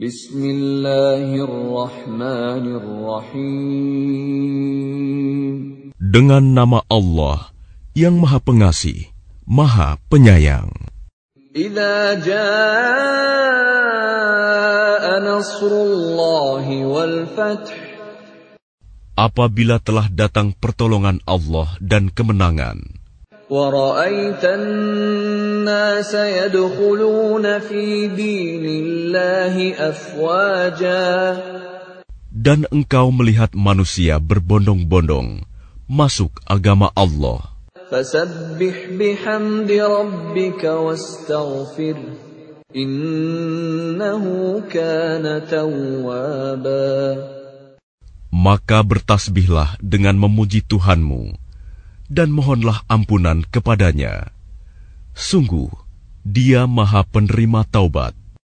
Bismillahirrahmanirrahim. Dengan nama Allah yang Maha Pengasih, Maha Penyayang. إذا جاء نصر الله والفتح Apabila telah datang pertolongan Allah dan kemenangan, ورأيت الناس يدخلون في دين الله أفواجا dan engkau melihat manusia berbondong-bondong masuk agama Allah. فسبح بحمد ربك واستغفر إنه كان توابا Maka bertasbihlah dengan memuji Tuhanmu dan mohonlah ampunan kepadanya. Sungguh, Dia Maha Penerima Taubat.